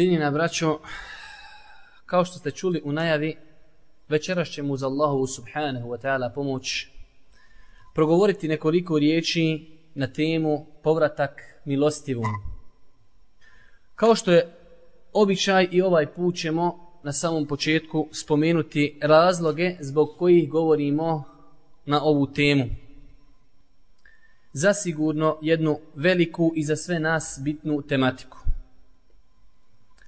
Cijenjena braćo, kao što ste čuli u najavi, večeras ćemo uz Allahovu subhanahu wa ta'ala pomoć progovoriti nekoliko riječi na temu povratak milostivom. Kao što je običaj i ovaj put ćemo na samom početku spomenuti razloge zbog kojih govorimo na ovu temu. Zasigurno jednu veliku i za sve nas bitnu tematiku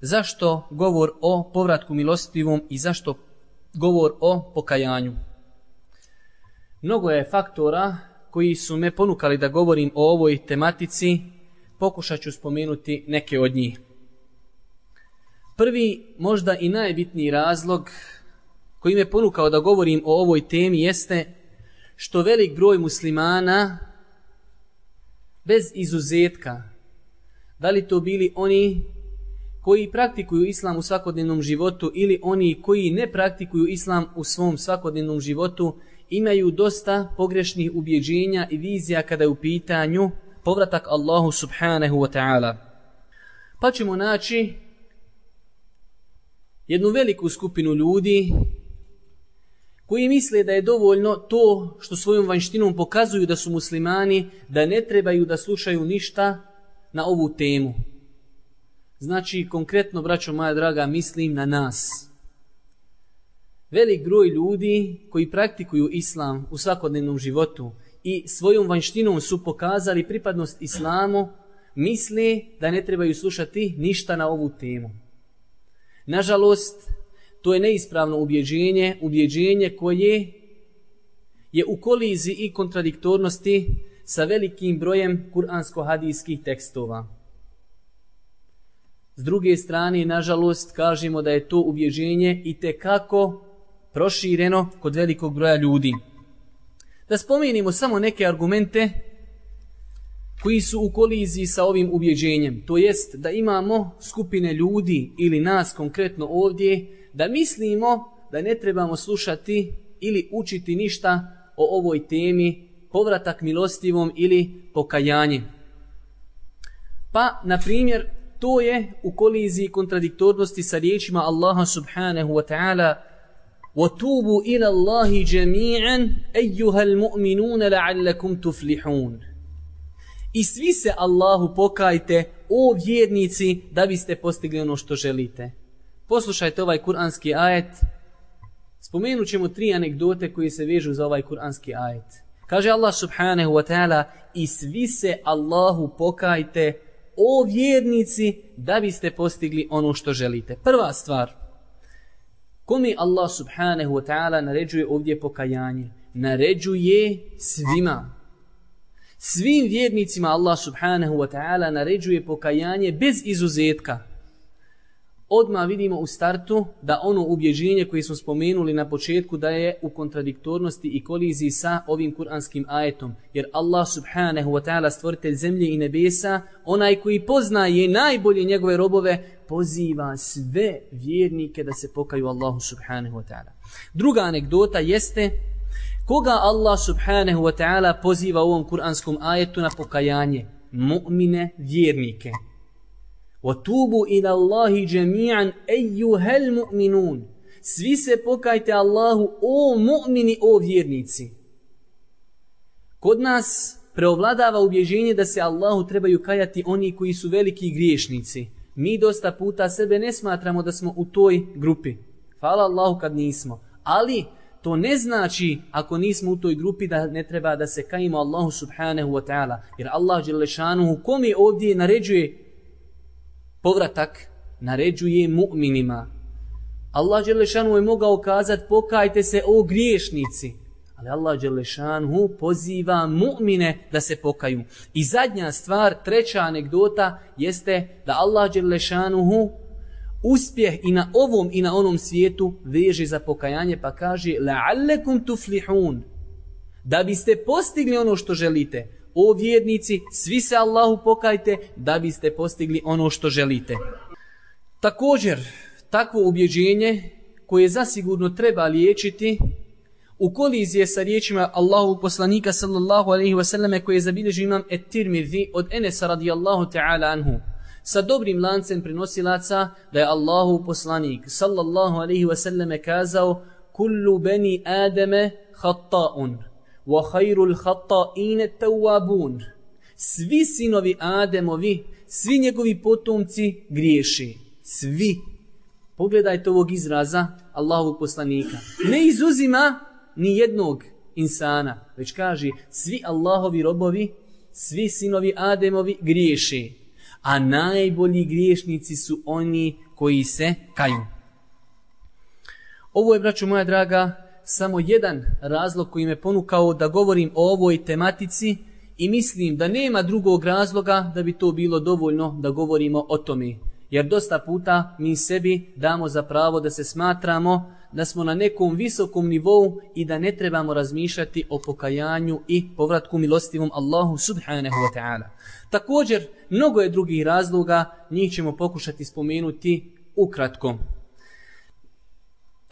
zašto govor o povratku milostivom i zašto govor o pokajanju. Mnogo je faktora koji su me ponukali da govorim o ovoj tematici, pokušat ću spomenuti neke od njih. Prvi, možda i najbitniji razlog koji me ponukao da govorim o ovoj temi jeste što velik broj muslimana bez izuzetka, da li to bili oni koji praktikuju islam u svakodnevnom životu ili oni koji ne praktikuju islam u svom svakodnevnom životu imaju dosta pogrešnih ubjeđenja i vizija kada je u pitanju povratak Allahu subhanahu wa ta'ala. Pa ćemo naći jednu veliku skupinu ljudi koji misle da je dovoljno to što svojom vanštinom pokazuju da su muslimani, da ne trebaju da slušaju ništa na ovu temu. Znači, konkretno, braćo moja draga, mislim na nas. Velik broj ljudi koji praktikuju islam u svakodnevnom životu i svojom vanštinom su pokazali pripadnost islamu, misle da ne trebaju slušati ništa na ovu temu. Nažalost, to je neispravno ubjeđenje, ubjeđenje koje je u kolizi i kontradiktornosti sa velikim brojem kuransko-hadijskih tekstova. S druge strane, nažalost, kažemo da je to ubježenje i te kako prošireno kod velikog broja ljudi. Da spomenimo samo neke argumente koji su u koliziji sa ovim ubjeđenjem. To jest da imamo skupine ljudi ili nas konkretno ovdje da mislimo da ne trebamo slušati ili učiti ništa o ovoj temi povratak milostivom ili pokajanje. Pa, na primjer, to je u koliziji kontradiktornosti sa riječima Allaha subhanahu wa ta'ala وَتُوبُوا إِلَى اللَّهِ جَمِيعًا أَيُّهَا الْمُؤْمِنُونَ لَعَلَّكُمْ تُفْلِحُونَ I svi se Allahu pokajte, o vjernici, da biste postigli ono što želite. Poslušajte ovaj kuranski ajet. Spomenut ćemo tri anegdote koje se vežu za ovaj kuranski ajet. Kaže Allah subhanahu wa ta'ala i svi se Allahu pokajte, o vjernici da biste postigli ono što želite. Prva stvar, kome Allah subhanahu wa ta'ala naređuje ovdje pokajanje? Naređuje svima. Svim vjernicima Allah subhanahu wa ta'ala naređuje pokajanje bez izuzetka odma vidimo u startu da ono ubjeđenje koje smo spomenuli na početku da je u kontradiktornosti i koliziji sa ovim kuranskim ajetom. Jer Allah subhanahu wa ta'ala stvoritelj zemlje i nebesa, onaj koji poznaje najbolje njegove robove, poziva sve vjernike da se pokaju Allahu subhanahu wa ta'ala. Druga anegdota jeste koga Allah subhanahu wa ta'ala poziva u ovom kuranskom ajetu na pokajanje? Mu'mine vjernike. وَتُوبُوا إِلَى اللَّهِ جَمِيعًا أَيُّهَا الْمُؤْمِنُونَ Svi se pokajte Allahu, o mu'mini, o vjernici. Kod nas preovladava ubježenje da se Allahu trebaju kajati oni koji su veliki griješnici. Mi dosta puta sebe ne smatramo da smo u toj grupi. Hvala Allahu kad nismo. Ali to ne znači ako nismo u toj grupi da ne treba da se kajimo Allahu subhanahu wa ta'ala. Jer Allah Đelešanuhu kome ovdje naređuje povratak naređuje mu'minima. Allah Đelešanu je mogao kazat pokajte se o griješnici. Ali Allah Đelešanu poziva mu'mine da se pokaju. I zadnja stvar, treća anegdota jeste da Allah Đelešanu uspjeh i na ovom i na onom svijetu veže za pokajanje pa kaže la'allekum tuflihun da biste postigli ono što želite o vjernici, svi se Allahu pokajte da biste postigli ono što želite. Također, takvo ubjeđenje koje zasigurno treba liječiti u kolizije sa riječima Allahu poslanika sallallahu alaihi wasallam koje je zabilježio imam et tirmidhi od Enesa radijallahu ta'ala anhu. sa dobrim lancem prenosilaca da je Allahu poslanik sallallahu alaihi wasallame kazao kullu beni ademe hatta'un وَخَيْرُ الْحَطَّئِينَ تَوَّابُونَ svi sinovi Ademovi svi njegovi potomci griješi svi. Pogledajte ovog izraza Allahovog poslanika. Ne izuzima ni jednog insana već kaže svi Allahovi robovi svi sinovi Ademovi griješi a najbolji griješnici su oni koji se kaju. Ovo je, braću moja draga, samo jedan razlog koji me ponukao da govorim o ovoj tematici i mislim da nema drugog razloga da bi to bilo dovoljno da govorimo o tome. Jer dosta puta mi sebi damo za pravo da se smatramo da smo na nekom visokom nivou i da ne trebamo razmišljati o pokajanju i povratku milostivom Allahu subhanahu wa ta'ala. Također, mnogo je drugih razloga, njih ćemo pokušati spomenuti ukratko.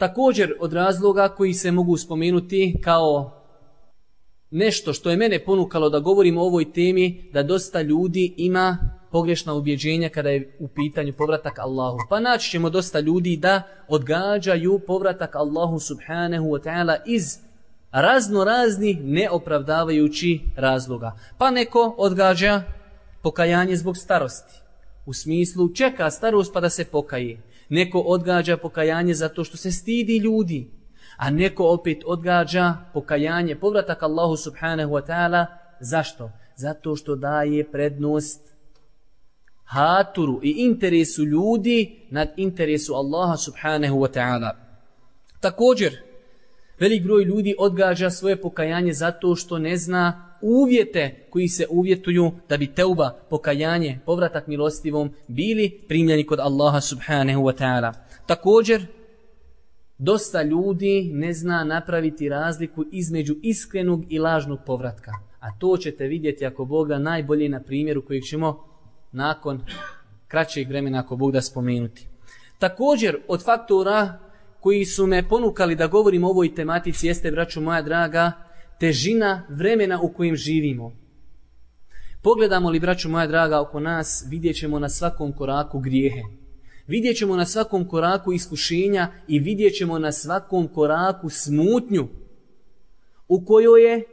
Također, od razloga koji se mogu spomenuti kao nešto što je mene ponukalo da govorim o ovoj temi, da dosta ljudi ima pogrešna ubjeđenja kada je u pitanju povratak Allahu. Pa naći ćemo dosta ljudi da odgađaju povratak Allahu subhanahu wa ta'ala iz razno raznih neopravdavajući razloga. Pa neko odgađa pokajanje zbog starosti. U smislu čeka starost pa da se pokaje. Neko odgađa pokajanje zato što se stidi ljudi. A neko opet odgađa pokajanje, povratak Allahu subhanahu wa ta'ala. Zašto? Zato što daje prednost haturu i interesu ljudi nad interesu Allaha subhanahu wa ta'ala. Također, velik broj ljudi odgađa svoje pokajanje zato što ne zna uvjete koji se uvjetuju da bi teuba, pokajanje, povratak milostivom bili primljeni kod Allaha subhanahu wa ta'ala. Također, dosta ljudi ne zna napraviti razliku između iskrenog i lažnog povratka. A to ćete vidjeti ako Bog da najbolje na primjeru kojeg ćemo nakon kraćeg vremena ako Bog da spomenuti. Također od faktora koji su me ponukali da govorim o ovoj tematici jeste, braću moja draga, težina vremena u kojem živimo. Pogledamo li, braću moja draga, oko nas, vidjet ćemo na svakom koraku grijehe. Vidjet ćemo na svakom koraku iskušenja i vidjet ćemo na svakom koraku smutnju u kojoj je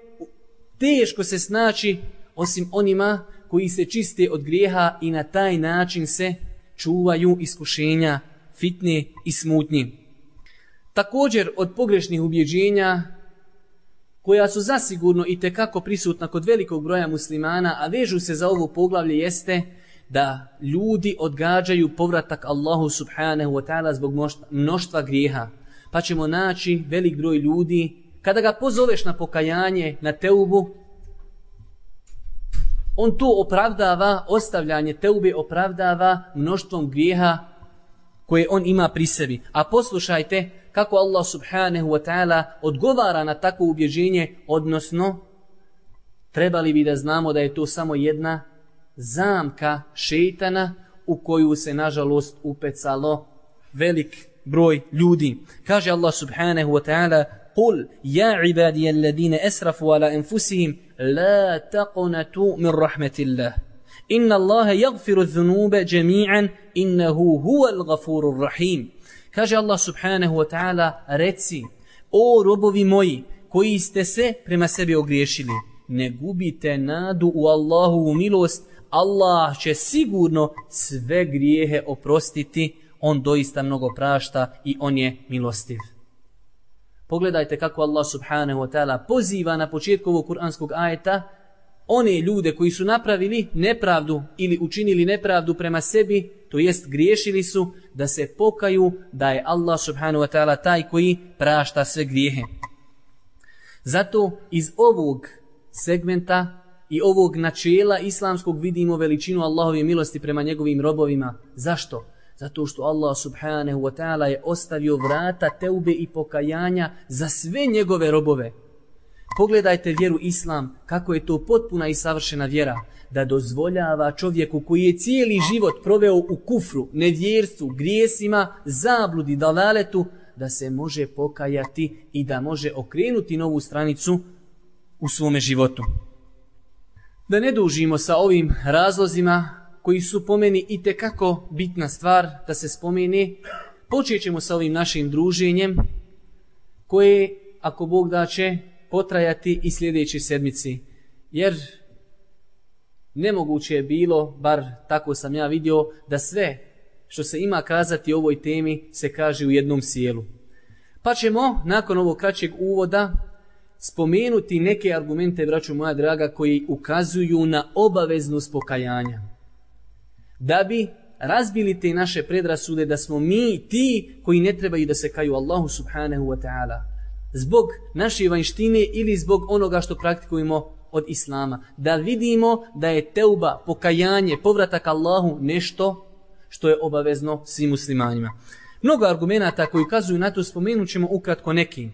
teško se snaći osim onima koji se čiste od grijeha i na taj način se čuvaju iskušenja, fitne i smutnje. Također od pogrešnih ubjeđenja koja su zasigurno i tekako prisutna kod velikog broja muslimana, a vežu se za ovo poglavlje jeste da ljudi odgađaju povratak Allahu subhanahu wa ta'ala zbog mnoštva grijeha. Pa ćemo naći velik broj ljudi, kada ga pozoveš na pokajanje, na teubu, on to opravdava, ostavljanje teube opravdava mnoštvom grijeha koje on ima pri sebi. A poslušajte kako Allah subhanahu wa ta'ala odgovara na takvo ubježenje, odnosno trebali bi da znamo da je to samo jedna zamka šeitana u koju se nažalost upecalo velik broj ljudi. Kaže Allah subhanahu wa ta'ala قل يا عبادي الذين أسرفوا على أنفسهم لا تقنطوا من رحمة الله إن الله يغفر الذنوب جميعا إنه هو الغفور الرحيم Kaže Allah subhanahu wa ta'ala, reci, o robovi moji, koji ste se prema sebi ogriješili, ne gubite nadu u Allahovu milost, Allah će sigurno sve grijehe oprostiti, on doista mnogo prašta i on je milostiv. Pogledajte kako Allah subhanahu wa ta'ala poziva na početku ovog kuranskog ajeta one ljude koji su napravili nepravdu ili učinili nepravdu prema sebi, to jest griješili su, da se pokaju da je Allah subhanahu wa ta'ala taj koji prašta sve grijehe. Zato iz ovog segmenta i ovog načela islamskog vidimo veličinu Allahove milosti prema njegovim robovima. Zašto? Zato što Allah subhanahu wa ta'ala je ostavio vrata teube i pokajanja za sve njegove robove. Pogledajte vjeru Islam, kako je to potpuna i savršena vjera, da dozvoljava čovjeku koji je cijeli život proveo u kufru, nevjerstvu, grijesima, zabludi, dalaletu, da se može pokajati i da može okrenuti novu stranicu u svome životu. Da ne dužimo sa ovim razlozima, koji su pomeni i i kako bitna stvar da se spomene. Počet ćemo sa ovim našim druženjem koje, ako Bog da će, potrajati i sljedeći sedmici. Jer nemoguće je bilo, bar tako sam ja vidio, da sve što se ima kazati o ovoj temi se kaže u jednom sjelu. Pa ćemo, nakon ovog kraćeg uvoda, spomenuti neke argumente, braću moja draga, koji ukazuju na obaveznost pokajanja. Da bi razbili te naše predrasude da smo mi ti koji ne trebaju da se kaju Allahu subhanahu wa ta'ala Zbog naše vanštine ili zbog onoga što praktikujemo od Islama. Da vidimo da je teuba, pokajanje, povratak Allahu nešto što je obavezno svim muslimanima. Mnogo argumenta koji ukazuju na to spomenut ćemo ukratko neki.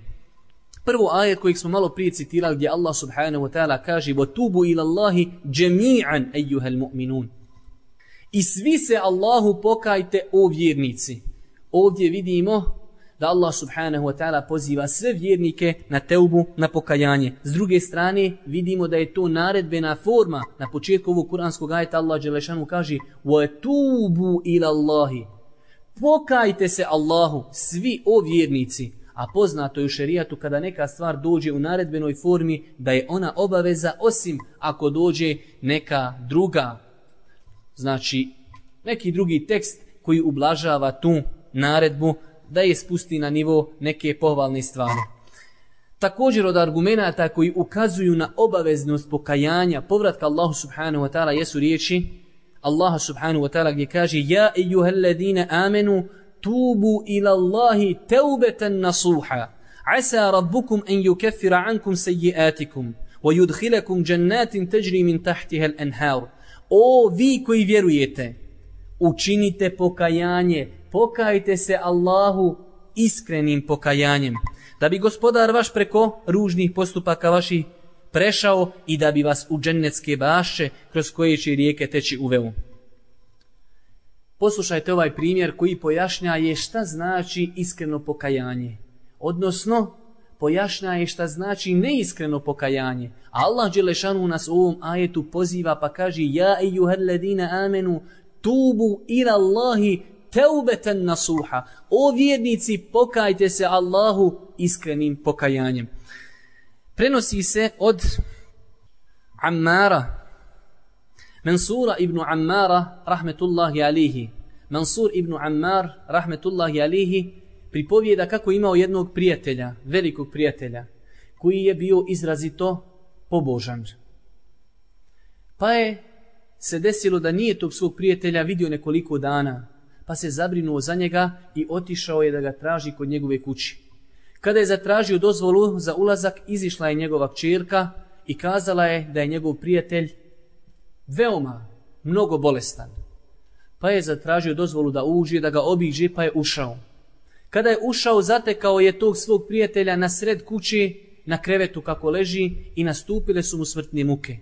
Prvo ajet kojeg smo malo prije citirali gdje Allah subhanahu wa ta'ala kaže وَتُوبُوا إِلَى اللَّهِ جَمِيعًا أَيُّهَا الْمُؤْمِنُونَ I svi se Allahu pokajte o vjernici. Ovdje vidimo da Allah subhanahu wa ta'ala poziva sve vjernike na teubu, na pokajanje. S druge strane, vidimo da je to naredbena forma. Na početku ovog kuranskog ajeta Allah Đelešanu kaže وَتُوبُوا إِلَى اللَّهِ Pokajte se Allahu, svi o vjernici. A poznato je u šerijatu kada neka stvar dođe u naredbenoj formi da je ona obaveza osim ako dođe neka druga. Znači, neki drugi tekst koji ublažava tu naredbu da je spusti na nivo neke pohvalne stvari. Također od argumenta koji ukazuju na obaveznost pokajanja, povratka Allahu subhanahu wa ta'ala jesu riječi Allaha subhanahu wa ta'ala gdje kaže Ja ejuhel ladine amenu tubu ila Allahi teubetan nasuha. Asa rabbukum en yukeffira ankum sejiatikum wa yudhilakum jannatin teđri min tahtiha al-anhar. O vi koji vjerujete, učinite pokajanje, pokajte se Allahu iskrenim pokajanjem, da bi gospodar vaš preko ružnih postupaka vaših prešao i da bi vas u džennetske baše kroz koje će rijeke teći uveo. Poslušajte ovaj primjer koji pojašnja je šta znači iskreno pokajanje. Odnosno, pojašnja je šta znači neiskreno pokajanje. Allah Đelešanu nas u ovom ajetu poziva pa kaže Ja i juhedledine amenu tubu ila Allahi teubeten nasuha. O vjernici, pokajte se Allahu iskrenim pokajanjem. Prenosi se od Ammara, Mansura ibn Ammara, rahmetullahi alihi. Mansur ibn Ammar, rahmetullahi alihi, pripovijeda kako imao jednog prijatelja, velikog prijatelja, koji je bio izrazito pobožan. Pa je se desilo da nije tog svog prijatelja vidio nekoliko dana, pa se zabrinuo za njega i otišao je da ga traži kod njegove kući. Kada je zatražio dozvolu za ulazak, izišla je njegova čirka i kazala je da je njegov prijatelj veoma, mnogo bolestan. Pa je zatražio dozvolu da uđe, da ga obiđe, pa je ušao. Kada je ušao, zatekao je tog svog prijatelja na sred kući, na krevetu kako leži i nastupile su mu smrtne muke.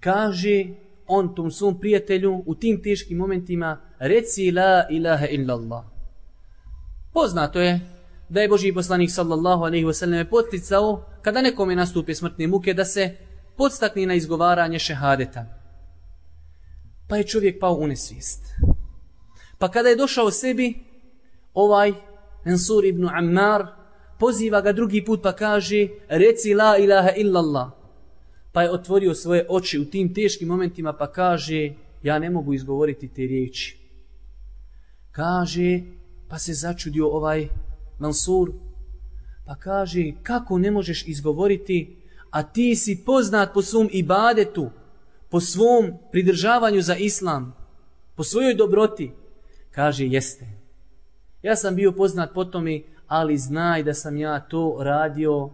Kaže on tom svom prijatelju u tim teškim momentima reci la ilaha illallah. Poznato je da je Boži poslanik sallallahu alaihi wasallam poticao kada nekome nastupe smrtne muke da se podstakne na izgovaranje šehadeta. Pa je čovjek pao u nesvijest. Pa kada je došao sebi, ovaj Ensur ibn Ammar poziva ga drugi put pa kaže reci la ilaha illallah pa je otvorio svoje oči u tim teškim momentima pa kaže ja ne mogu izgovoriti te riječi. Kaže, pa se začudio ovaj Mansur, pa kaže kako ne možeš izgovoriti a ti si poznat po svom ibadetu, po svom pridržavanju za islam, po svojoj dobroti. Kaže, jeste. Ja sam bio poznat po tome, ali znaj da sam ja to radio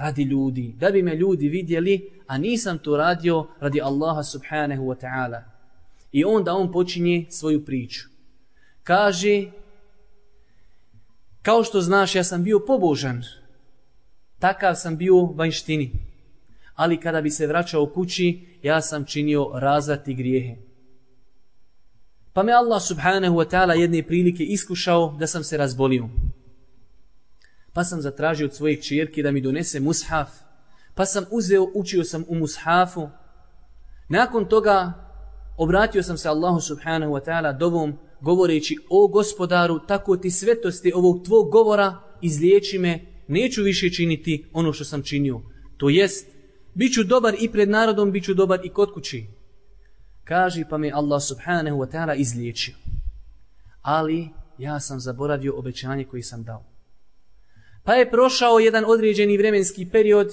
radi ljudi, da bi me ljudi vidjeli, a nisam to radio radi Allaha subhanahu wa ta'ala. I onda on počinje svoju priču. Kaže, kao što znaš, ja sam bio pobožan, takav sam bio vanjštini, ali kada bi se vraćao kući, ja sam činio razvati grijehe. Pa me Allah subhanahu wa ta'ala jedne prilike iskušao da sam se razbolio pa sam zatražio od svojih čirki da mi donese mushaf, pa sam uzeo, učio sam u mushafu. Nakon toga Obratio sam se Allahu subhanahu wa ta'ala dovom govoreći o gospodaru, tako ti svetosti ovog tvog govora izliječi me, neću više činiti ono što sam činio. To jest, bit ću dobar i pred narodom, bit ću dobar i kod kući. Kaži pa mi Allah subhanahu wa ta'ala izliječio. Ali ja sam zaboravio obećanje koje sam dao. Pa je prošao jedan određeni vremenski period,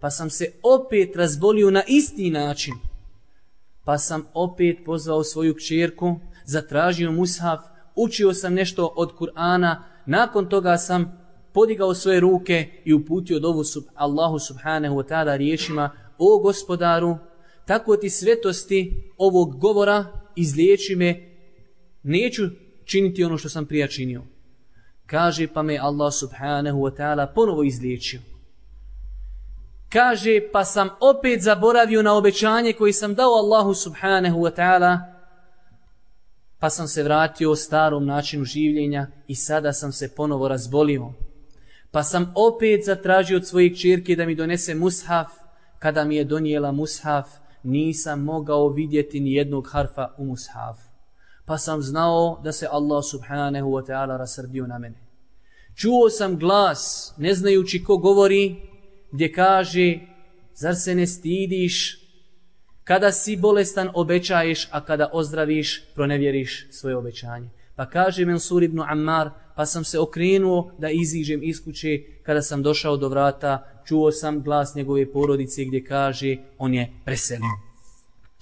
pa sam se opet razbolio na isti način. Pa sam opet pozvao svoju kćerku, zatražio mushaf, učio sam nešto od Kur'ana, nakon toga sam podigao svoje ruke i uputio dovu sub Allahu subhanahu wa ta'ala riječima O gospodaru, tako ti svetosti ovog govora izliječi me, neću činiti ono što sam prija činio. Kaže pa me Allah subhanahu wa ta'ala ponovo izliječio. Kaže pa sam opet zaboravio na obećanje koji sam dao Allahu subhanahu wa ta'ala pa sam se vratio starom načinu življenja i sada sam se ponovo razbolio. Pa sam opet zatražio od svojih čirke da mi donese mushaf. Kada mi je donijela mushaf, nisam mogao vidjeti ni jednog harfa u mushaf. Pa sam znao da se Allah subhanahu wa ta'ala rasrdio na mene. Čuo sam glas, ne znajući ko govori, gdje kaže, zar se ne stidiš, kada si bolestan obećaješ, a kada ozdraviš, pronevjeriš svoje obećanje. Pa kaže Mansur ibn Ammar, pa sam se okrenuo da iziđem iz kuće, kada sam došao do vrata, čuo sam glas njegove porodice gdje kaže, on je preselio.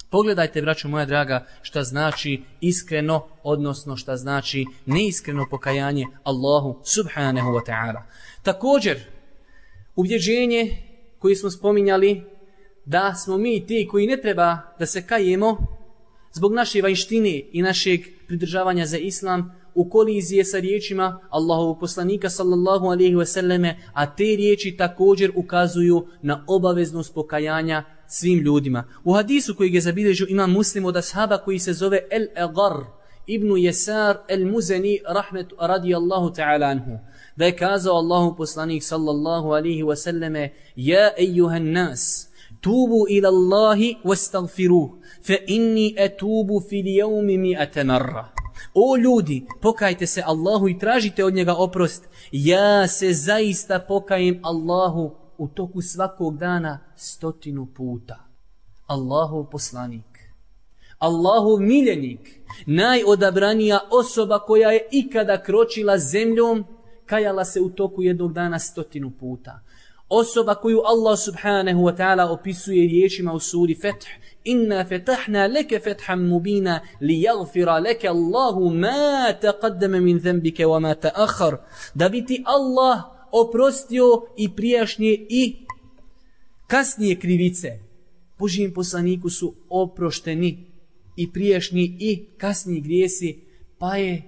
Pogledajte, braćo moja draga, šta znači iskreno, odnosno šta znači neiskreno pokajanje Allahu subhanahu wa ta'ala. Također, ubjeđenje koje smo spominjali, da smo mi ti koji ne treba da se kajemo zbog naše vanjštine i našeg pridržavanja za islam, u kolizije sa riječima Allahovog poslanika sallallahu alaihi wasallame, a te riječi također ukazuju na obaveznost pokajanja svim ljudima. U hadisu koji je zabilježio ima muslim od ashaba koji se zove El Egar ibn Jesar El Muzeni rahmetu radijallahu ta'ala anhu. Da je kazao Allahu poslanik sallallahu alihi wasallame Ja ejuhan nas, tubu ila Allahi wastagfiruh, fa inni etubu fil jevmi mi atemarra. O ljudi, pokajte se Allahu i tražite od njega oprost. Ja se zaista pokajem Allahu u toku svakog dana stotinu puta. Allahov poslanik. Allahov miljenik. Najodabranija osoba koja je ikada kročila zemljom, kajala se u toku jednog dana stotinu puta. Osoba koju Allah subhanahu wa ta'ala opisuje riječima u suri Feth inna fetahna leke fetham mubina li jagfira leke Allahu ma taqaddama min zembike wa ma ta'akhar da bi ti Allah oprostio i prijašnje i kasnije krivice Božijem poslaniku su oprošteni i prijašnji i kasniji grijesi pa je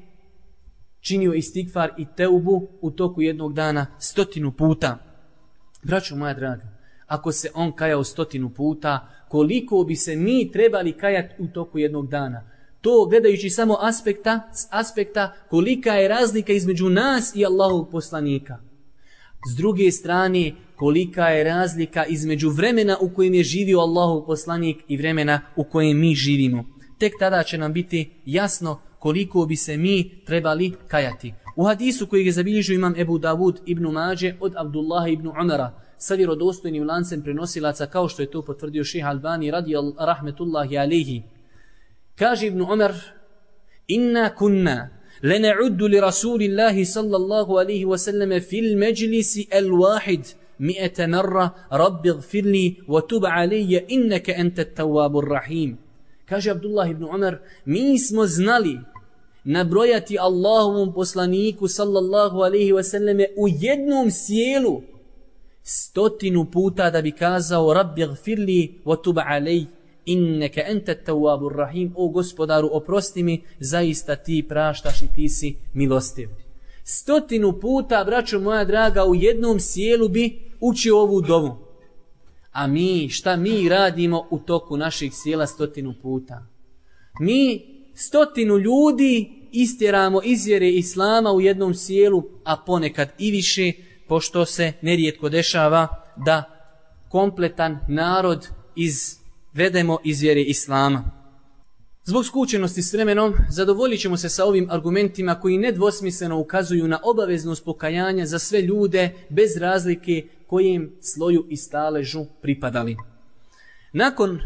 činio istikvar i teubu u toku jednog dana stotinu puta braću moja draga ako se on kajao stotinu puta koliko bi se mi trebali kajati u toku jednog dana. To gledajući samo aspekta, aspekta kolika je razlika između nas i Allahovog poslanika. S druge strane, kolika je razlika između vremena u kojem je živio Allahov poslanik i vremena u kojem mi živimo. Tek tada će nam biti jasno koliko bi se mi trebali kajati. U hadisu koji je zabilježio imam Ebu Davud ibn Mađe od Abdullah ibn Umara, sa vjerodostojnim lancem prenosilaca kao što je to potvrdio ših Albani radi rahmetullahi alihi. Kaže Ibn Umar, inna kunna لنعد لرسول الله صلى الله عليه وسلم في المجلس الواحد mi'ete marra رب اغفر لي وتب علي inneke ente التواب الرحيم Kaže عبد الله بن mi smo znali nabrojati Allahovom poslaniku sallallahu alaihi wasallame u jednom sjelu stotinu puta da bi kazao Rabbi gfirli wa tub alej inneke ente tawabur rahim. O gospodaru oprosti mi zaista ti praštaš i ti si milostiv. Stotinu puta braćo moja draga u jednom sjelu bi učio ovu dovu. A mi šta mi radimo u toku naših sjela stotinu puta? Mi stotinu ljudi istjeramo izvjere islama u jednom sjelu a ponekad i više pošto se nerijetko dešava da kompletan narod iz vedemo iz vjere Islama. Zbog skučenosti s vremenom, zadovoljit ćemo se sa ovim argumentima koji nedvosmisleno ukazuju na obaveznost pokajanja za sve ljude bez razlike kojem sloju i staležu pripadali. Nakon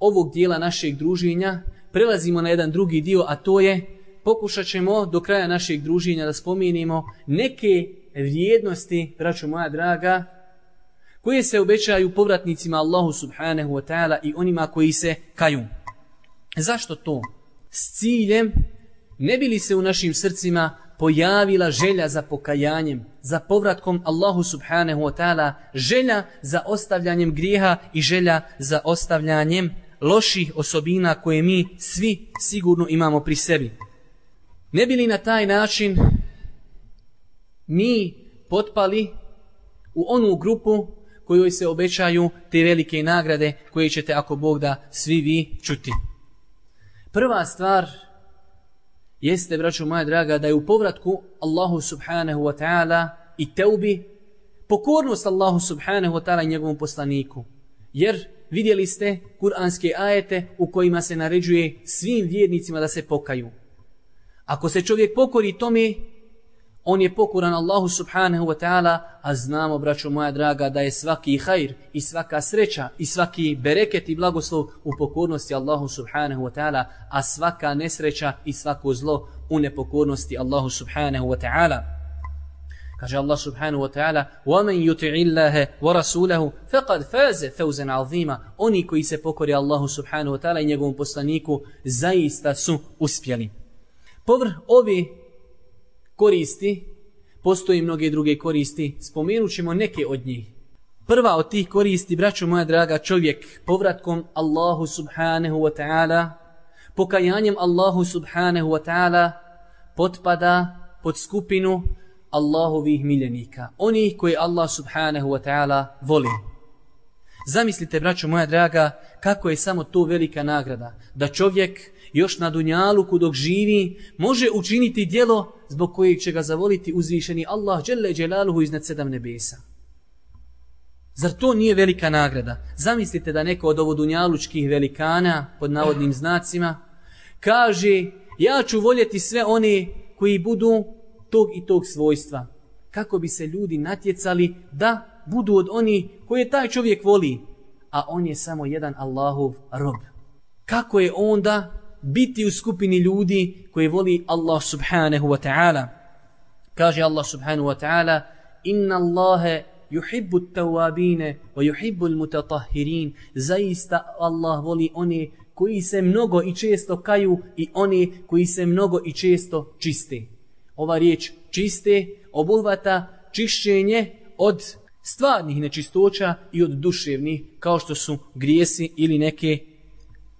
ovog dijela našeg druženja prelazimo na jedan drugi dio, a to je pokušat ćemo do kraja našeg druženja da spomenimo neke vrijednosti, braćo moja draga, koje se obećaju povratnicima Allahu subhanahu wa ta'ala i onima koji se kaju. Zašto to? S ciljem ne bi li se u našim srcima pojavila želja za pokajanjem, za povratkom Allahu subhanahu wa ta'ala, želja za ostavljanjem grijeha i želja za ostavljanjem loših osobina koje mi svi sigurno imamo pri sebi. Ne bi li na taj način mi potpali u onu grupu kojoj se obećaju te velike nagrade koje ćete ako Bog da svi vi čuti. Prva stvar jeste, braću moja draga, da je u povratku Allahu subhanahu wa ta'ala i teubi pokornost Allahu subhanahu wa ta'ala i njegovom poslaniku. Jer vidjeli ste kuranske ajete u kojima se naređuje svim vjernicima da se pokaju. Ako se čovjek pokori tome, on je pokoran Allahu subhanahu wa ta'ala, a znamo, braćo moja draga, da je svaki hajr i svaka sreća i svaki bereket i blagoslov u pokornosti Allahu subhanahu wa ta'ala, a svaka nesreća i svako zlo u nepokornosti Allahu subhanahu wa ta'ala. Kaže Allah subhanahu wa ta'ala وَمَنْ يُتِعِ اللَّهَ وَرَسُولَهُ فَقَدْ فَازَ فَوْزًا عَظِيمًا Oni koji se pokori Allahu subhanahu wa ta'ala i njegovom poslaniku zaista su uspjeli. Povr ovi koristi, postoji mnoge druge koristi, spomenut ćemo neke od njih. Prva od tih koristi, braćo moja draga, čovjek povratkom Allahu subhanahu wa ta'ala, pokajanjem Allahu subhanahu wa ta'ala, potpada pod skupinu Allahovih miljenika. Onih koji Allah subhanahu wa ta'ala voli. Zamislite, braćo moja draga, kako je samo to velika nagrada. Da čovjek još na dunjaluku dok živi, može učiniti dijelo zbog kojeg će ga zavoliti uzvišeni Allah dželle dželaluhu iznad sedam nebesa. Zar to nije velika nagrada? Zamislite da neko od ovo dunjalučkih velikana, pod navodnim znacima, kaže, ja ću voljeti sve one koji budu tog i tog svojstva. Kako bi se ljudi natjecali da budu od oni koje taj čovjek voli, a on je samo jedan Allahov rob. Kako je onda biti u skupini ljudi koji voli Allah subhanahu wa ta'ala. Kaže Allah subhanahu wa ta'ala Inna Allahe yuhibbu tawabine wa yuhibbu mutatahirin. Zaista Allah voli one koji se mnogo i često kaju i one koji se mnogo i često čiste. Ova riječ čiste obuhvata čišćenje od stvarnih nečistoća i od duševnih kao što su grijesi ili neke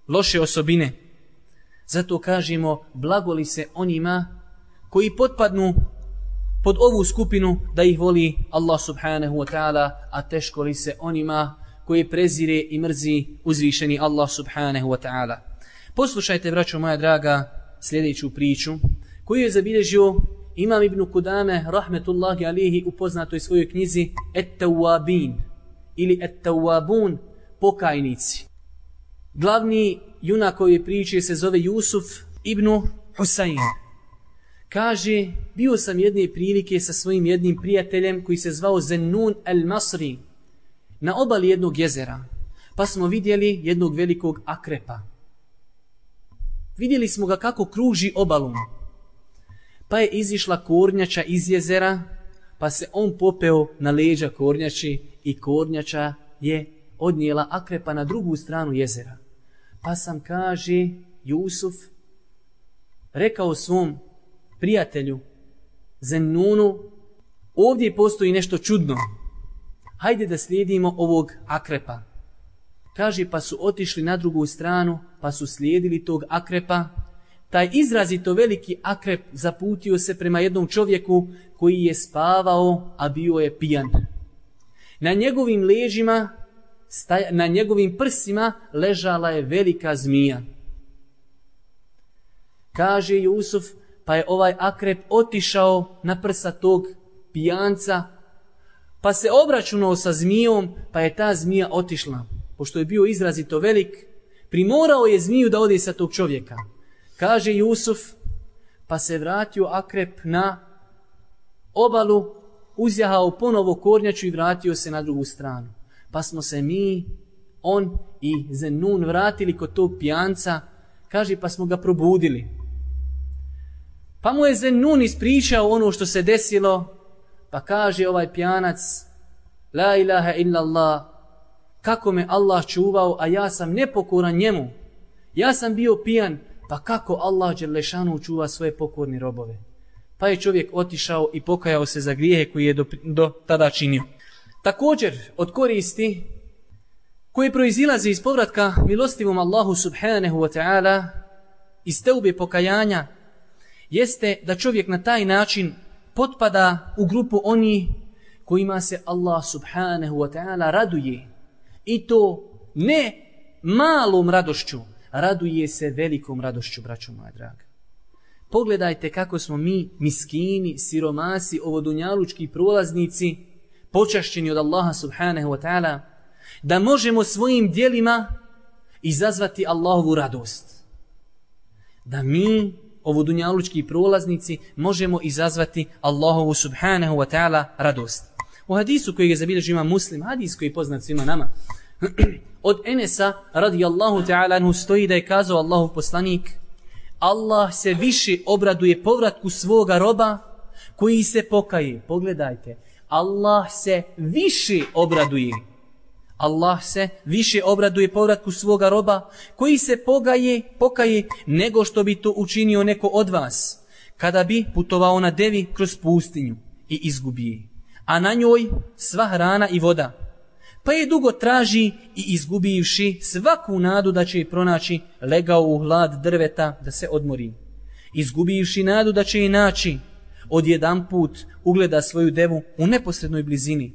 loše osobine. Zato kažemo blagoli se onima koji potpadnu pod ovu skupinu da ih voli Allah subhanahu wa ta'ala, a teško li se onima koji prezire i mrzi uzvišeni Allah subhanahu wa ta'ala. Poslušajte, braćo moja draga, sljedeću priču koju je zabilježio Imam ibn Kudame, rahmetullahi alihi, u poznatoj svojoj knjizi Et-Tawabin ili Et-Tawabun, pokajnici. Glavni junak ove priče se zove Jusuf ibn Husayn. Kaže, bio sam jedne prilike sa svojim jednim prijateljem koji se zvao Zenun el-Masri na obali jednog jezera. Pa smo vidjeli jednog velikog akrepa. Vidjeli smo ga kako kruži obalom. Pa je izišla kornjača iz jezera, pa se on popeo na leđa kornjači i kornjača je odnijela akrepa na drugu stranu jezera. Pa sam, kaže, Jusuf, rekao svom prijatelju, Zenunu, ovdje postoji nešto čudno. Hajde da slijedimo ovog akrepa. Kaže, pa su otišli na drugu stranu, pa su slijedili tog akrepa. Taj izrazito veliki akrep zaputio se prema jednom čovjeku koji je spavao, a bio je pijan. Na njegovim ležima staj, na njegovim prsima ležala je velika zmija. Kaže Jusuf, pa je ovaj akrep otišao na prsa tog pijanca, pa se obračunao sa zmijom, pa je ta zmija otišla. Pošto je bio izrazito velik, Primorao je zmiju da ode sa tog čovjeka. Kaže Jusuf, pa se vratio akrep na obalu, uzjahao ponovo kornjaču i vratio se na drugu stranu. Pa smo se mi, on i Zenun vratili kod tog pijanca, kaže pa smo ga probudili. Pa mu je Zenun ispričao ono što se desilo, pa kaže ovaj pijanac, La ilaha illallah, kako me Allah čuvao, a ja sam nepokoran njemu. Ja sam bio pijan, pa kako Allah Đerlešanu čuva svoje pokorne robove. Pa je čovjek otišao i pokajao se za grijehe koje je do, do tada činio. Također, od koristi koje proizilaze iz povratka milostivom Allahu subhanahu wa ta'ala iz teube pokajanja jeste da čovjek na taj način potpada u grupu oni kojima se Allah subhanahu wa ta'ala raduje. I to ne malom radošću, raduje se velikom radošću, braćo moja draga. Pogledajte kako smo mi, miskini, siromasi, ovodunjalučki prolaznici, počašćeni od Allaha subhanahu wa ta'ala, da možemo svojim dijelima izazvati Allahovu radost. Da mi, ovodunjalučki prolaznici, možemo izazvati Allahovu subhanahu wa ta'ala radost. U hadisu koji je zabilježio ima muslim, hadis koji je poznat svima nama, od Enesa radijallahu ta'ala anhu stoji da je kazao Allahu poslanik Allah se više obraduje povratku svoga roba koji se pokaje. Pogledajte, Allah se više obraduje. Allah se više obraduje povratku svoga roba koji se pogaje, pokaje nego što bi to učinio neko od vas kada bi putovao na devi kroz pustinju i izgubije. A na njoj sva hrana i voda pa je dugo traži i izgubivši svaku nadu da će je pronaći, legao u hlad drveta da se odmori. Izgubivši nadu da će je naći, odjedan put ugleda svoju devu u neposrednoj blizini.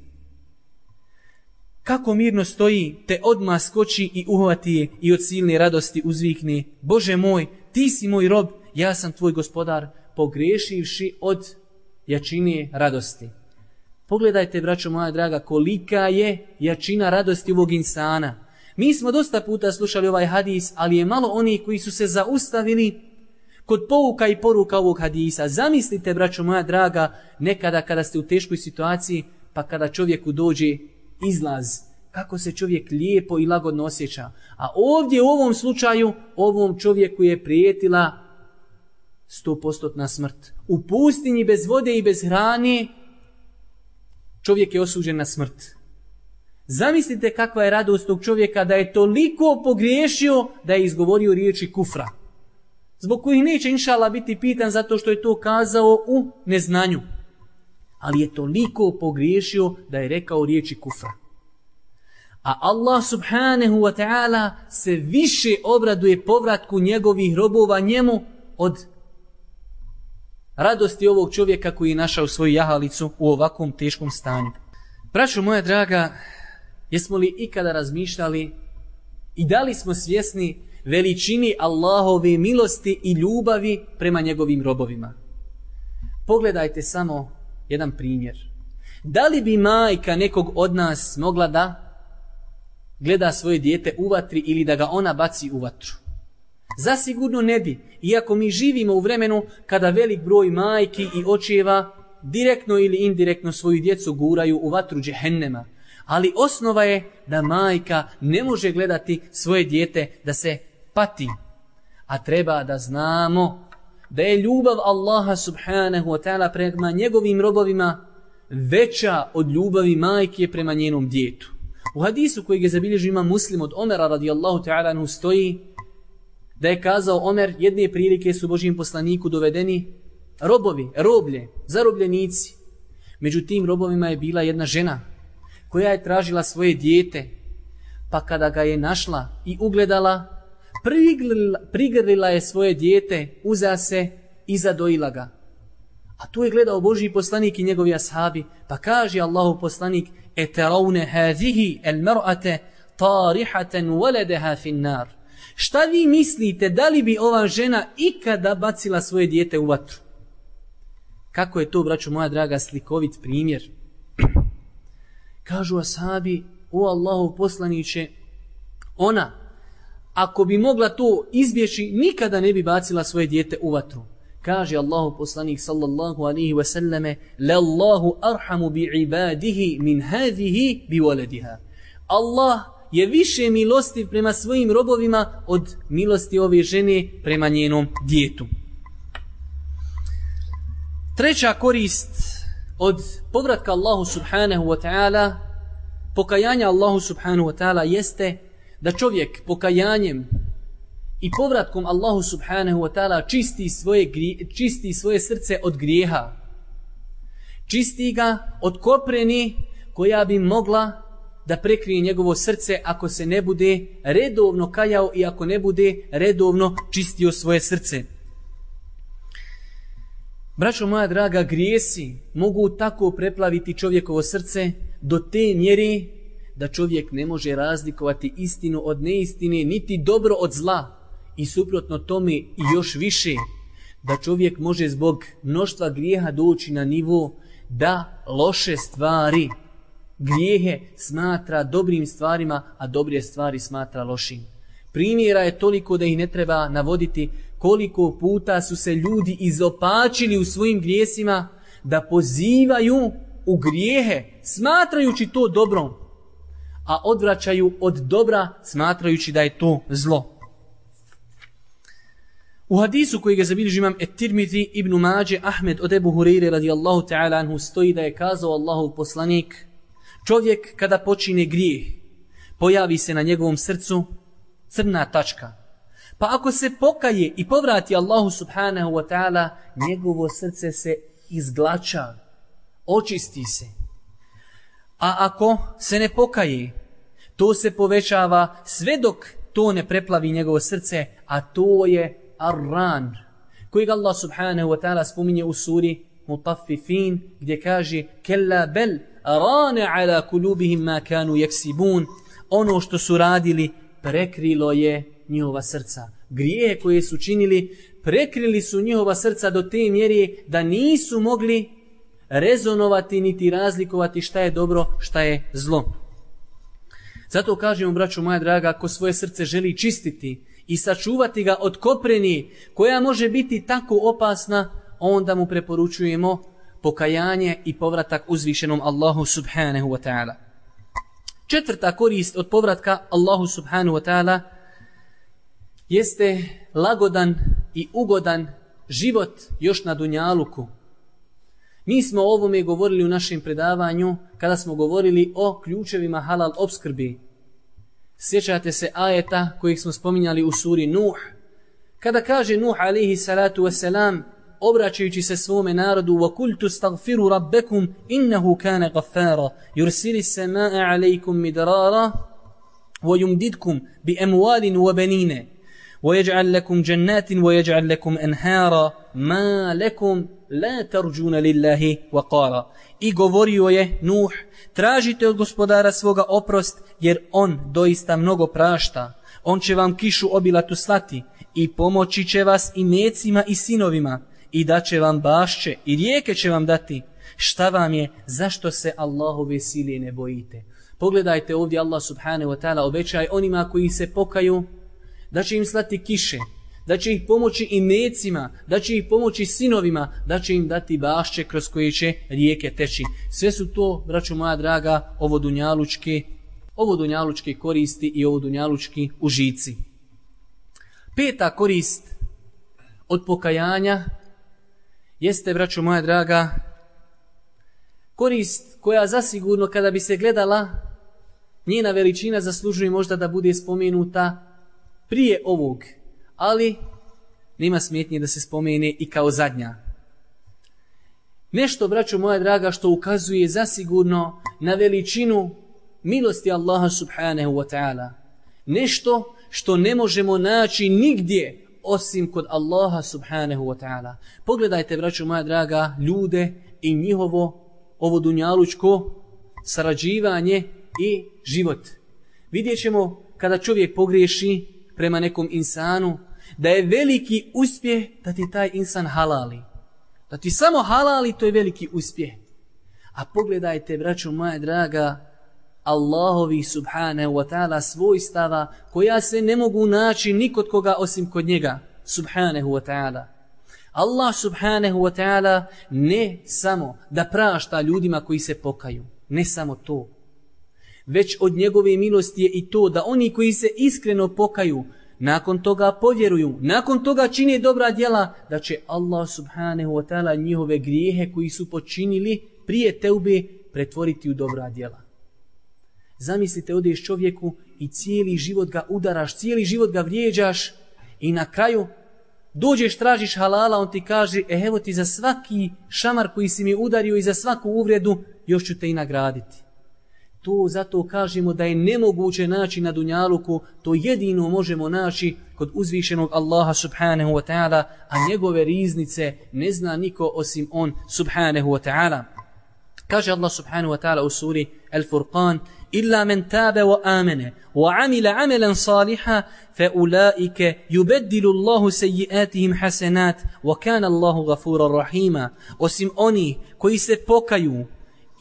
Kako mirno stoji, te odmah skoči i uhvati je i od silne radosti uzvikne, Bože moj, ti si moj rob, ja sam tvoj gospodar, pogrešivši od jačine radosti. Pogledajte, braćo moja draga, kolika je jačina radosti ovog insana. Mi smo dosta puta slušali ovaj hadis, ali je malo onih koji su se zaustavili kod pouka i poruka ovog hadisa. Zamislite, braćo moja draga, nekada kada ste u teškoj situaciji, pa kada čovjeku dođe izlaz, kako se čovjek lijepo i lagodno osjeća. A ovdje u ovom slučaju, ovom čovjeku je prijetila stopostotna smrt. U pustinji bez vode i bez hrane, čovjek je osuđen na smrt. Zamislite kakva je radost tog čovjeka da je toliko pogriješio da je izgovorio riječi kufra. Zbog kojih neće inšala biti pitan zato što je to kazao u neznanju. Ali je toliko pogriješio da je rekao riječi kufra. A Allah subhanahu wa ta'ala se više obraduje povratku njegovih robova njemu od radosti ovog čovjeka koji je našao svoju jahalicu u ovakvom teškom stanju. Braćo moja draga, jesmo li ikada razmišljali i da li smo svjesni veličini Allahove milosti i ljubavi prema njegovim robovima? Pogledajte samo jedan primjer. Da li bi majka nekog od nas mogla da gleda svoje dijete u vatri ili da ga ona baci u vatru? Zasigurno ne bi, iako mi živimo u vremenu kada velik broj majki i očeva direktno ili indirektno svoju djecu guraju u vatru džehennema. Ali osnova je da majka ne može gledati svoje dijete da se pati. A treba da znamo da je ljubav Allaha subhanahu wa ta'ala prema njegovim robovima veća od ljubavi majke prema njenom djetu. U hadisu koji je zabilježio ima muslim od Omera radijallahu ta'ala stoji da je kazao Omer, jedne prilike su Božijim poslaniku dovedeni robovi, roblje, zarobljenici. Među tim robovima je bila jedna žena koja je tražila svoje dijete, pa kada ga je našla i ugledala, prigrlila, prigrlila je svoje dijete, uza se i zadojila ga. A tu je gledao Božji poslanik i njegovi ashabi, pa kaže Allahu poslanik, eteraune hazihi el mar'ate tarihaten waledeha fin nar. Šta vi mislite, da li bi ova žena ikada bacila svoje dijete u vatru? Kako je to, braću moja draga, slikovit primjer? Kažu ashabi, o Allahu poslaniće, ona, ako bi mogla to izbjeći, nikada ne bi bacila svoje dijete u vatru. Kaže Allahu poslanik sallallahu alaihi wa sallame, Lallahu arhamu bi ibadihi min hadhihi bi waladiha. Allah je više milostiv prema svojim robovima od milosti ove žene prema njenom djetu. Treća korist od povratka Allahu subhanahu wa ta'ala, pokajanja Allahu subhanahu wa ta'ala jeste da čovjek pokajanjem i povratkom Allahu subhanahu wa ta'ala čisti svoje, čisti svoje srce od grijeha. Čisti ga od kopreni koja bi mogla da prekrije njegovo srce ako se ne bude redovno kajao i ako ne bude redovno čistio svoje srce. Braćo moja draga, grijesi mogu tako preplaviti čovjekovo srce do te mjeri da čovjek ne može razlikovati istinu od neistine, niti dobro od zla. I suprotno tome i još više, da čovjek može zbog mnoštva grijeha doći na nivo da loše stvari, grijehe smatra dobrim stvarima, a dobre stvari smatra lošim. Primjera je toliko da ih ne treba navoditi koliko puta su se ljudi izopačili u svojim grijesima da pozivaju u grijehe smatrajući to dobrom, a odvraćaju od dobra smatrajući da je to zlo. U hadisu koji ga zabilježi imam Etirmiti ibn Mađe Ahmed od Ebu Hurire radijallahu ta'ala anhu stoji da je kazao Allahu poslanik čovjek kada počine grijeh pojavi se na njegovom srcu crna tačka. Pa ako se pokaje i povrati Allahu subhanahu wa ta'ala njegovo srce se izglača, očisti se. A ako se ne pokaje, to se povećava sve dok to ne preplavi njegovo srce, a to je Ar-Ran, kojeg Allah subhanahu wa ta'ala spominje u suri Mutaffifin, gdje kaže Kella bel rane ala kulubihim ma kanu jeksibun, ono što su radili prekrilo je njihova srca. Grije koje su činili prekrili su njihova srca do te mjeri da nisu mogli rezonovati niti razlikovati šta je dobro, šta je zlo. Zato kažemo, braću moja draga, ako svoje srce želi čistiti i sačuvati ga od kopreni koja može biti tako opasna, onda mu preporučujemo pokajanje i povratak uzvišenom Allahu subhanahu wa ta'ala. Četvrta korist od povratka Allahu subhanahu wa ta'ala jeste lagodan i ugodan život još na Dunjaluku. Mi smo o ovome govorili u našem predavanju kada smo govorili o ključevima halal obskrbi. Sjećate se ajeta kojih smo spominjali u suri Nuh. Kada kaže Nuh alaihi salatu wasalam, obraćajući se svome narodu, وَكُلْتُ اسْتَغْفِرُوا رَبَّكُمْ إِنَّهُ كَانَ غَفَّارًا يُرْسِلِ السَّمَاءَ عَلَيْكُمْ مِدْرَارًا وَيُمْدِدْكُمْ بِأَمْوَالٍ وَبَنِينَ ويجعل لكم جنات ويجعل لكم انهارا ما لكم لا ترجون لله وقارا i govorio je Nuh tražite od gospodara svoga oprost jer on doista mnogo prašta on će vam kišu obilatu slati i pomoći će vas i mecima i sinovima i da će vam bašće i rijeke će vam dati šta vam je zašto se Allahove sile ne bojite pogledajte ovdje Allah subhanahu wa ta'ala obećaj onima koji se pokaju da će im slati kiše, da će ih pomoći i mecima, da će ih pomoći sinovima, da će im dati bašće kroz koje će rijeke teći. Sve su to, braću moja draga, ovo dunjalučke, ovo dunjalučke koristi i ovo dunjalučki užici. Peta korist od pokajanja jeste, braću moja draga, korist koja zasigurno kada bi se gledala, njena veličina zaslužuje možda da bude spomenuta prije ovog, ali nema smetnje da se spomene i kao zadnja. Nešto, braćo moja draga, što ukazuje zasigurno na veličinu milosti Allaha subhanahu wa ta'ala. Nešto što ne možemo naći nigdje osim kod Allaha subhanahu wa ta'ala. Pogledajte, braćo moja draga, ljude i njihovo ovo dunjalučko sarađivanje i život. Vidjet ćemo kada čovjek pogriješi, prema nekom insanu, da je veliki uspjeh da ti taj insan halali. Da ti samo halali, to je veliki uspjeh. A pogledajte, braćo moja draga, Allahovi subhanahu wa ta'ala svojstava koja se ne mogu naći nikod koga osim kod njega subhanahu wa ta'ala. Allah subhanahu wa ta'ala ne samo da prašta ljudima koji se pokaju, ne samo to, već od njegove milosti je i to da oni koji se iskreno pokaju, nakon toga povjeruju, nakon toga čine dobra djela, da će Allah subhanahu wa ta'ala njihove grijehe koji su počinili prije teube pretvoriti u dobra djela. Zamislite, odeš čovjeku i cijeli život ga udaraš, cijeli život ga vrijeđaš i na kraju dođeš, tražiš halala, on ti kaže, e, evo ti za svaki šamar koji si mi udario i za svaku uvredu, još ću te i nagraditi. To zato kažemo da je nemoguće naći na Dunjaluku, to jedino možemo naći kod uzvišenog Allaha subhanahu wa ta'ala, a njegove riznice ne zna niko osim on subhanahu wa ta'ala. Kaže Allah subhanahu wa ta'ala u suri Al-Furqan, إلا من تاب وآمن وعمل عملا صالحا فأولئك يبدل الله سيئاتهم حسنات وكان الله غفورا رحيما osim oni koji se pokaju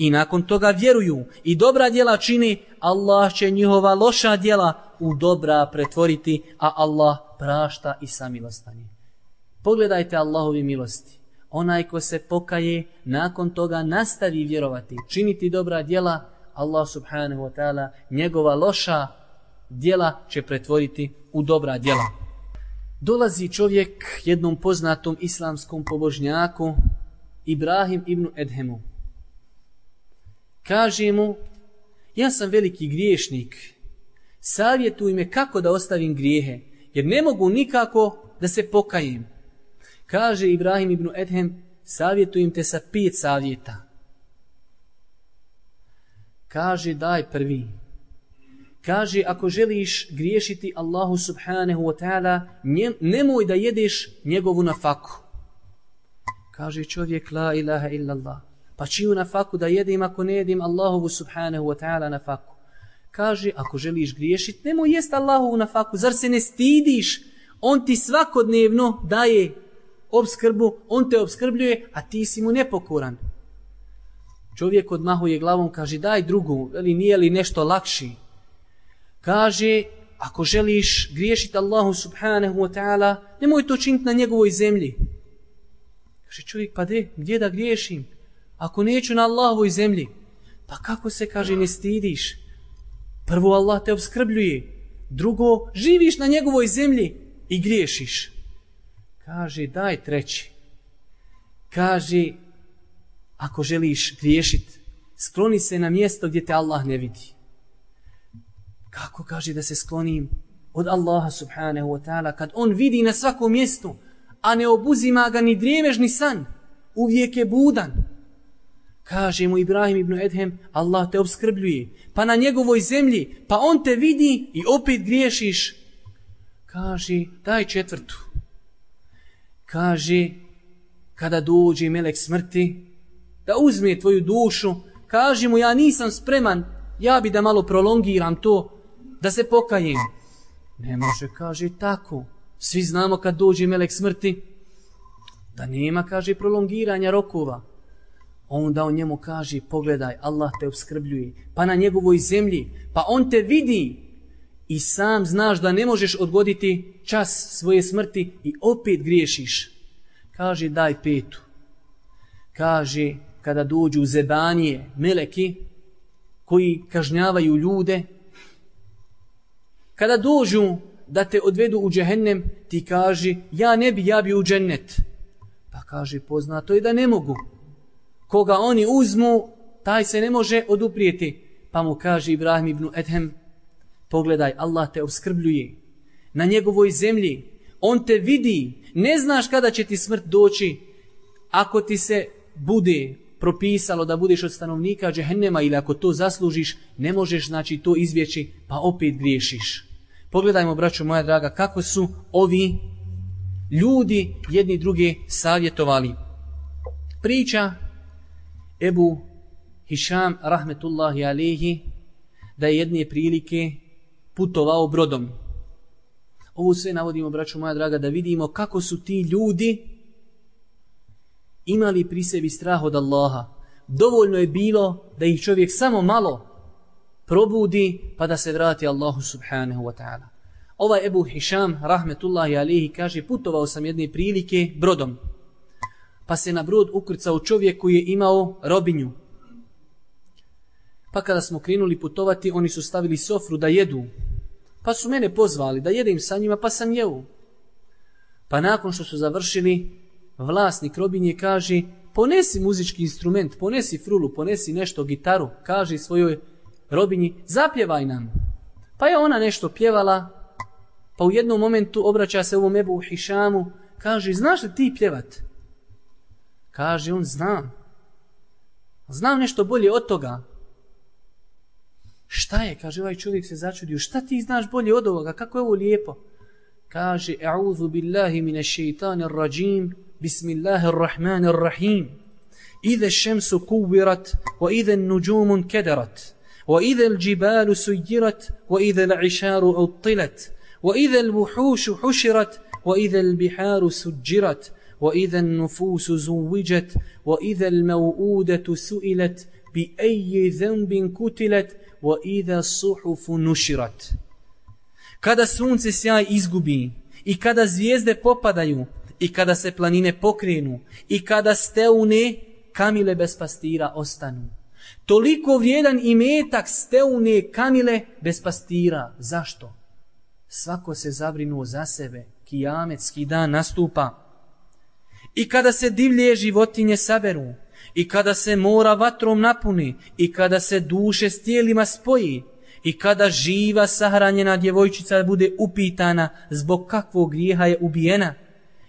i nakon toga vjeruju i dobra djela čini Allah će njihova loša djela u dobra pretvoriti a Allah prašta i samilostanje pogledajte Allahovi milosti onaj ko se pokaje nakon toga nastavi vjerovati činiti dobra djela Allah subhanahu wa ta'ala njegova loša djela će pretvoriti u dobra djela. Dolazi čovjek jednom poznatom islamskom pobožnjaku Ibrahim ibn Edhemu. Kaže mu, ja sam veliki griješnik, savjetuj me kako da ostavim grijehe, jer ne mogu nikako da se pokajem. Kaže Ibrahim ibn Edhem, savjetujem te sa pet savjeta kaže daj prvi. Kaže ako želiš griješiti Allahu subhanahu wa ta'ala, nemoj da jedeš njegovu nafaku. Kaže čovjek la ilaha illallah. Pa čiju nafaku da jedim ako ne jedim Allahovu subhanahu wa ta'ala nafaku. Kaže ako želiš griješiti, nemoj jest Allahovu nafaku. Zar se ne stidiš? On ti svakodnevno daje obskrbu, on te obskrbljuje, a ti si mu nepokoran. Čovjek odmahuje glavom, kaže daj drugu, ali nije li nešto lakši. Kaže, ako želiš griješiti Allahu subhanahu wa ta'ala, nemoj to činiti na njegovoj zemlji. Kaže čovjek, pa de, gdje da griješim? Ako neću na Allahovoj zemlji, pa kako se, kaže, ne stidiš? Prvo Allah te obskrbljuje, drugo, živiš na njegovoj zemlji i griješiš. Kaže, daj treći. Kaže, ako želiš griješit, skloni se na mjesto gdje te Allah ne vidi. Kako kaže da se sklonim od Allaha subhanahu wa ta'ala kad on vidi na svakom mjestu, a ne obuzima ga ni drijemežni san, uvijek je budan. Kaže mu Ibrahim ibn Edhem, Allah te obskrbljuje, pa na njegovoj zemlji, pa on te vidi i opet griješiš. Kaže, daj četvrtu. Kaže, kada dođe melek smrti, da uzme tvoju dušu, kaže mu ja nisam spreman, ja bi da malo prolongiram to, da se pokajem. Ne može, kaže tako. Svi znamo kad dođe melek smrti, da nema, kaže, prolongiranja rokova. Onda on njemu kaže, pogledaj, Allah te obskrbljuje, pa na njegovoj zemlji, pa on te vidi i sam znaš da ne možeš odgoditi čas svoje smrti i opet griješiš. Kaže, daj petu. Kaže, kada dođu zebanije, meleki, koji kažnjavaju ljude, kada dođu da te odvedu u džehennem, ti kaži, ja ne bi, ja bi u džennet. Pa kaže, poznato je da ne mogu. Koga oni uzmu, taj se ne može oduprijeti. Pa mu kaže Ibrahim ibn Edhem, pogledaj, Allah te obskrbljuje. Na njegovoj zemlji, on te vidi, ne znaš kada će ti smrt doći, ako ti se bude propisalo da budeš od stanovnika džehennema ili ako to zaslužiš, ne možeš znači to izvjeći, pa opet griješiš. Pogledajmo, braćo moja draga, kako su ovi ljudi jedni druge savjetovali. Priča Ebu Hišam rahmetullahi alihi da je jedne prilike putovao brodom. Ovo sve navodimo, braćo moja draga, da vidimo kako su ti ljudi imali pri sebi strah od Allaha. Dovoljno je bilo da ih čovjek samo malo probudi pa da se vrati Allahu subhanahu wa ta'ala. Ovaj Ebu Hišam, rahmetullahi alihi, kaže putovao sam jedne prilike brodom. Pa se na brod ukrcao čovjek koji je imao robinju. Pa kada smo krenuli putovati, oni su stavili sofru da jedu. Pa su mene pozvali da jedem sa njima, pa sam jeo. Pa nakon što su završili, vlasnik robinje kaže, ponesi muzički instrument, ponesi frulu, ponesi nešto, gitaru, kaže svojoj robinji, zapjevaj nam. Pa je ona nešto pjevala, pa u jednom momentu obraća se ovom Ebu Hišamu, kaže, znaš li ti pjevat? Kaže, on znam. Znam nešto bolje od toga. Šta je? Kaže, ovaj čovjek se začudio. Šta ti znaš bolje od ovoga? Kako je ovo lijepo? Kaže, a'udhu billahi mine šeitanir rajim, bismillahirrahmanirrahim. Ide šemsu kuvirat, wa ide nuđumun kederat, wa ide l'đibalu sujirat, wa ide l'aisharu utilat, wa ide l'vuhušu huširat, wa ide l'biharu suđirat, wa النفوس زوجت وإذا wa سئلت بأي su'ilat, bi وإذا الصحف kutilat, wa nushirat kada sunce sjaj izgubi i kada zvijezde popadaju i kada se planine pokrenu i kada steune kamile bez pastira ostanu. Toliko vrijedan imetak steune kamile bez pastira. Zašto? Svako se zabrinuo za sebe. Kijametski dan nastupa i kada se divlje životinje saberu i kada se mora vatrom napuni i kada se duše s tijelima spoji i kada živa sahranjena djevojčica bude upitana zbog kakvog grijeha je ubijena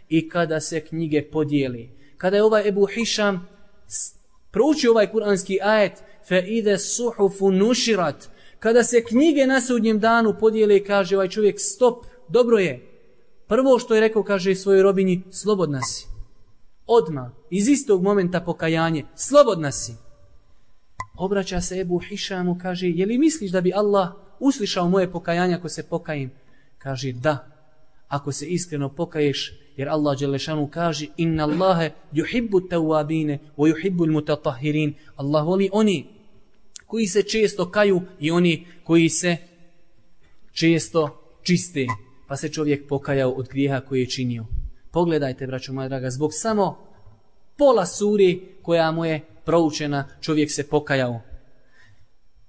i kada se knjige podijeli. Kada je ovaj Ebu Hišam proučio ovaj kuranski ajet fe ide suhufu nuširat kada se knjige na sudnjem danu podijeli kaže ovaj čovjek stop, dobro je. Prvo što je rekao kaže svojoj robinji slobodna si odma iz istog momenta pokajanje, slobodna si. Obraća se Ebu Hišamu, kaže, je li misliš da bi Allah uslišao moje pokajanje ako se pokajim? Kaže, da, ako se iskreno pokaješ, jer Allah Đelešanu kaže, inna Allahe juhibbu tawabine, wa juhibbu mutatahirin. Allah voli oni koji se često kaju i oni koji se često čiste. Pa se čovjek pokajao od grijeha koji je činio. Pogledajte, braćo moja draga, zbog samo pola suri koja mu je proučena, čovjek se pokajao.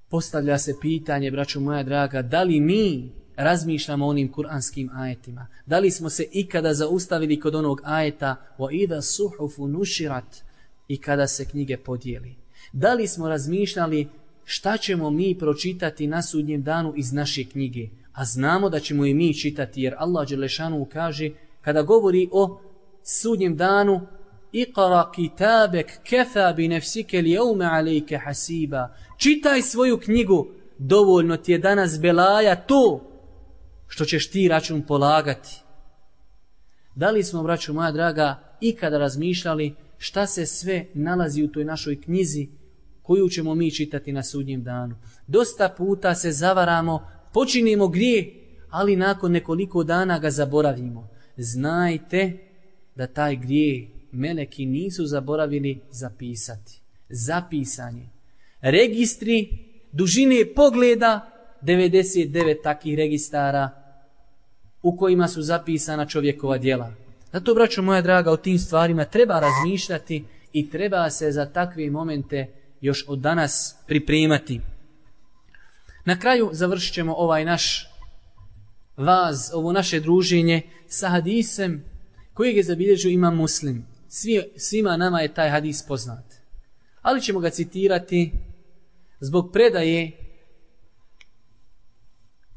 Postavlja se pitanje, braćo moja draga, da li mi razmišljamo onim kuranskim ajetima? Da li smo se ikada zaustavili kod onog ajeta o سُحُفُ نُشِرَتْ i kada se knjige podijeli? Da li smo razmišljali šta ćemo mi pročitati na sudnjem danu iz naše knjige? A znamo da ćemo i mi čitati jer Allah Đelešanu kaže kada govori o sudnjem danu Iqra kitabek kefa bi nefsike li jaume alejke hasiba. Čitaj svoju knjigu, dovoljno ti je danas belaja to što ćeš ti račun polagati. Da li smo, braću moja draga, ikada razmišljali šta se sve nalazi u toj našoj knjizi koju ćemo mi čitati na sudnjem danu? Dosta puta se zavaramo, počinimo grije, ali nakon nekoliko dana ga zaboravimo znajte da taj grijeh meleki nisu zaboravili zapisati. Zapisanje. Registri dužine pogleda 99 takih registara u kojima su zapisana čovjekova djela. Zato, braćo moja draga, o tim stvarima treba razmišljati i treba se za takve momente još od danas pripremati. Na kraju završit ćemo ovaj naš vaz, ovo naše druženje sa hadisem kojeg je zabilježio ima muslim. Svi, svima nama je taj hadis poznat. Ali ćemo ga citirati zbog predaje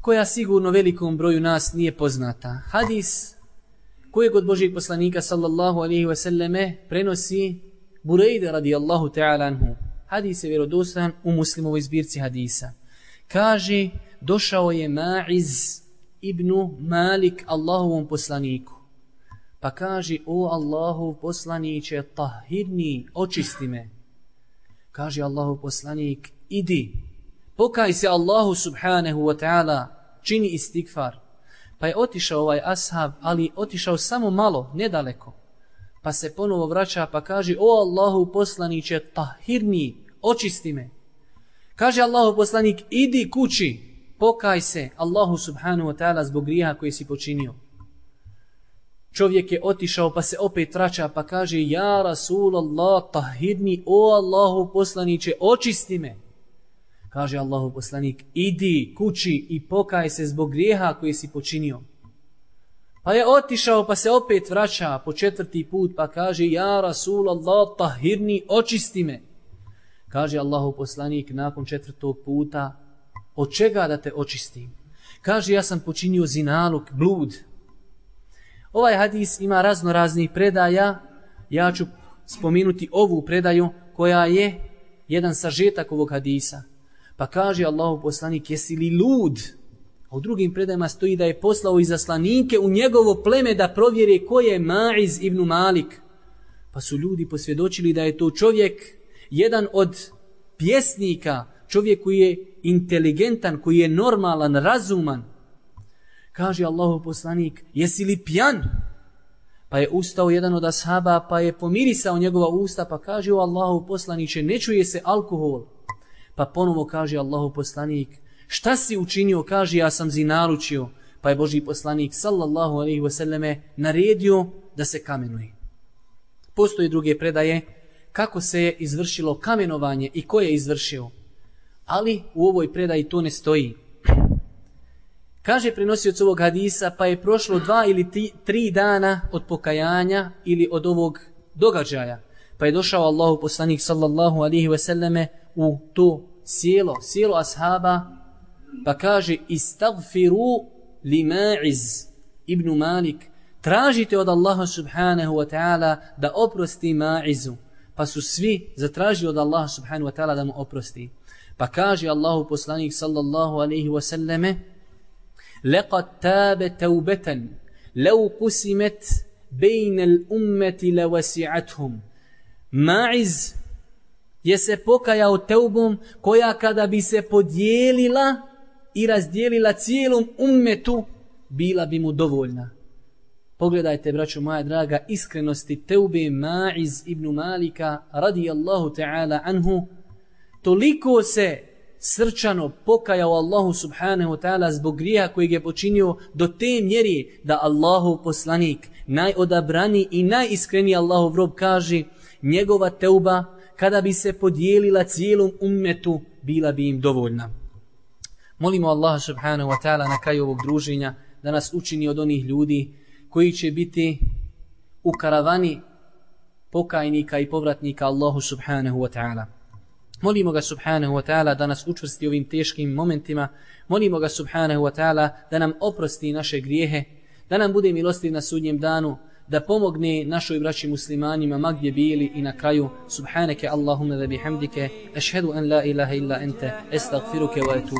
koja sigurno velikom broju nas nije poznata. Hadis kojeg od Božih poslanika sallallahu alaihi wa selleme prenosi Burejde radijallahu ta'ala anhu. Hadis je vjerodostan u muslimovoj zbirci hadisa. Kaže, došao je Ma'iz ibnu Malik Allahovom poslaniku. Pa kaže, o Allahov poslaniće, tahirni, očisti me. Kaže Allahov poslanik, idi, pokaj se Allahu subhanahu wa ta'ala, čini istigfar. Pa je otišao ovaj ashab, ali otišao samo malo, nedaleko. Pa se ponovo vraća pa kaže, o Allahu poslaniće, tahirni, očisti me. Kaže Allahu poslanik, idi kući, pokaj se Allahu subhanahu wa ta'ala zbog grija koji si počinio. Čovjek je otišao pa se opet vraća pa kaže Ja Rasulallah tahidni o Allahu poslaniće očisti me. Kaže Allahu poslanik idi kući i pokaj se zbog grijeha koji si počinio. Pa je otišao pa se opet vraća po četvrti put pa kaže Ja Rasulallah tahidni očisti me. Kaže Allahu poslanik nakon četvrtog puta od čega da te očistim? Kaže ja sam počinio zinaluk, blud. Ovaj hadis ima razno raznih predaja. Ja ću spominuti ovu predaju koja je jedan sažetak ovog hadisa. Pa kaže Allahu poslanik, jesi li lud? A u drugim predajama stoji da je poslao izaslanike u njegovo pleme da provjere ko je Ma'iz ibn Malik. Pa su ljudi posvjedočili da je to čovjek, jedan od pjesnika, čovjek koji je inteligentan, koji je normalan, razuman. Kaže Allahu poslanik, jesi li pjan? Pa je ustao jedan od ashaba, pa je pomirisao njegova usta, pa kaže o Allahu poslaniće, ne čuje se alkohol. Pa ponovo kaže Allahu poslanik, šta si učinio? Kaže, ja sam zinaručio. Pa je Boži poslanik, sallallahu alaihi wasallame, naredio da se kamenuje. Postoje druge predaje, kako se je izvršilo kamenovanje i ko je izvršio. Ali u ovoj predaji to ne stoji. Kaže prenosioc ovog hadisa, pa je prošlo dva ili tri, tri dana od pokajanja ili od ovog događaja. Pa je došao Allahu poslanik sallallahu alihi wasallame u to sjelo, sjelo ashaba, pa kaže istagfiru li ma'iz ibn Malik, tražite od Allaha subhanahu wa ta'ala da oprosti ma'izu. Pa su svi zatražili od Allaha subhanahu wa ta'ala da mu oprosti. Pa kaže Allahu poslanik sallallahu alaihi wa sallame لقد تاب توبة لو قسمت بين الأمة لوسعتهم Ma'iz je se pokajao teubom koja kada bi se podijelila i razdijelila cijelom ummetu bila bi mu dovoljna. Pogledajte, braćo moja draga, iskrenosti teube Ma'iz ibn Malika radijallahu ta'ala anhu toliko se srčano pokajao Allahu subhanahu wa ta'ala zbog grija kojeg je počinio do te mjeri da Allahu poslanik, najodabrani i najiskreniji Allahov rob kaže njegova teuba kada bi se podijelila cijelom ummetu bila bi im dovoljna. Molimo Allaha subhanahu wa ta'ala na kraju ovog druženja da nas učini od onih ljudi koji će biti u karavani pokajnika i povratnika Allahu subhanahu wa ta'ala. Molimo ga subhanahu wa ta'ala da nas učvrsti ovim teškim momentima. Molimo ga subhanahu wa ta'ala da nam oprosti naše grijehe, da nam bude milostiv na sudnjem danu, da pomogne našoj braći muslimanima ma gdje bili i na kraju subhanake Allahumma da bihamdike ašhedu an la ilaha illa ente estagfiruke wa etu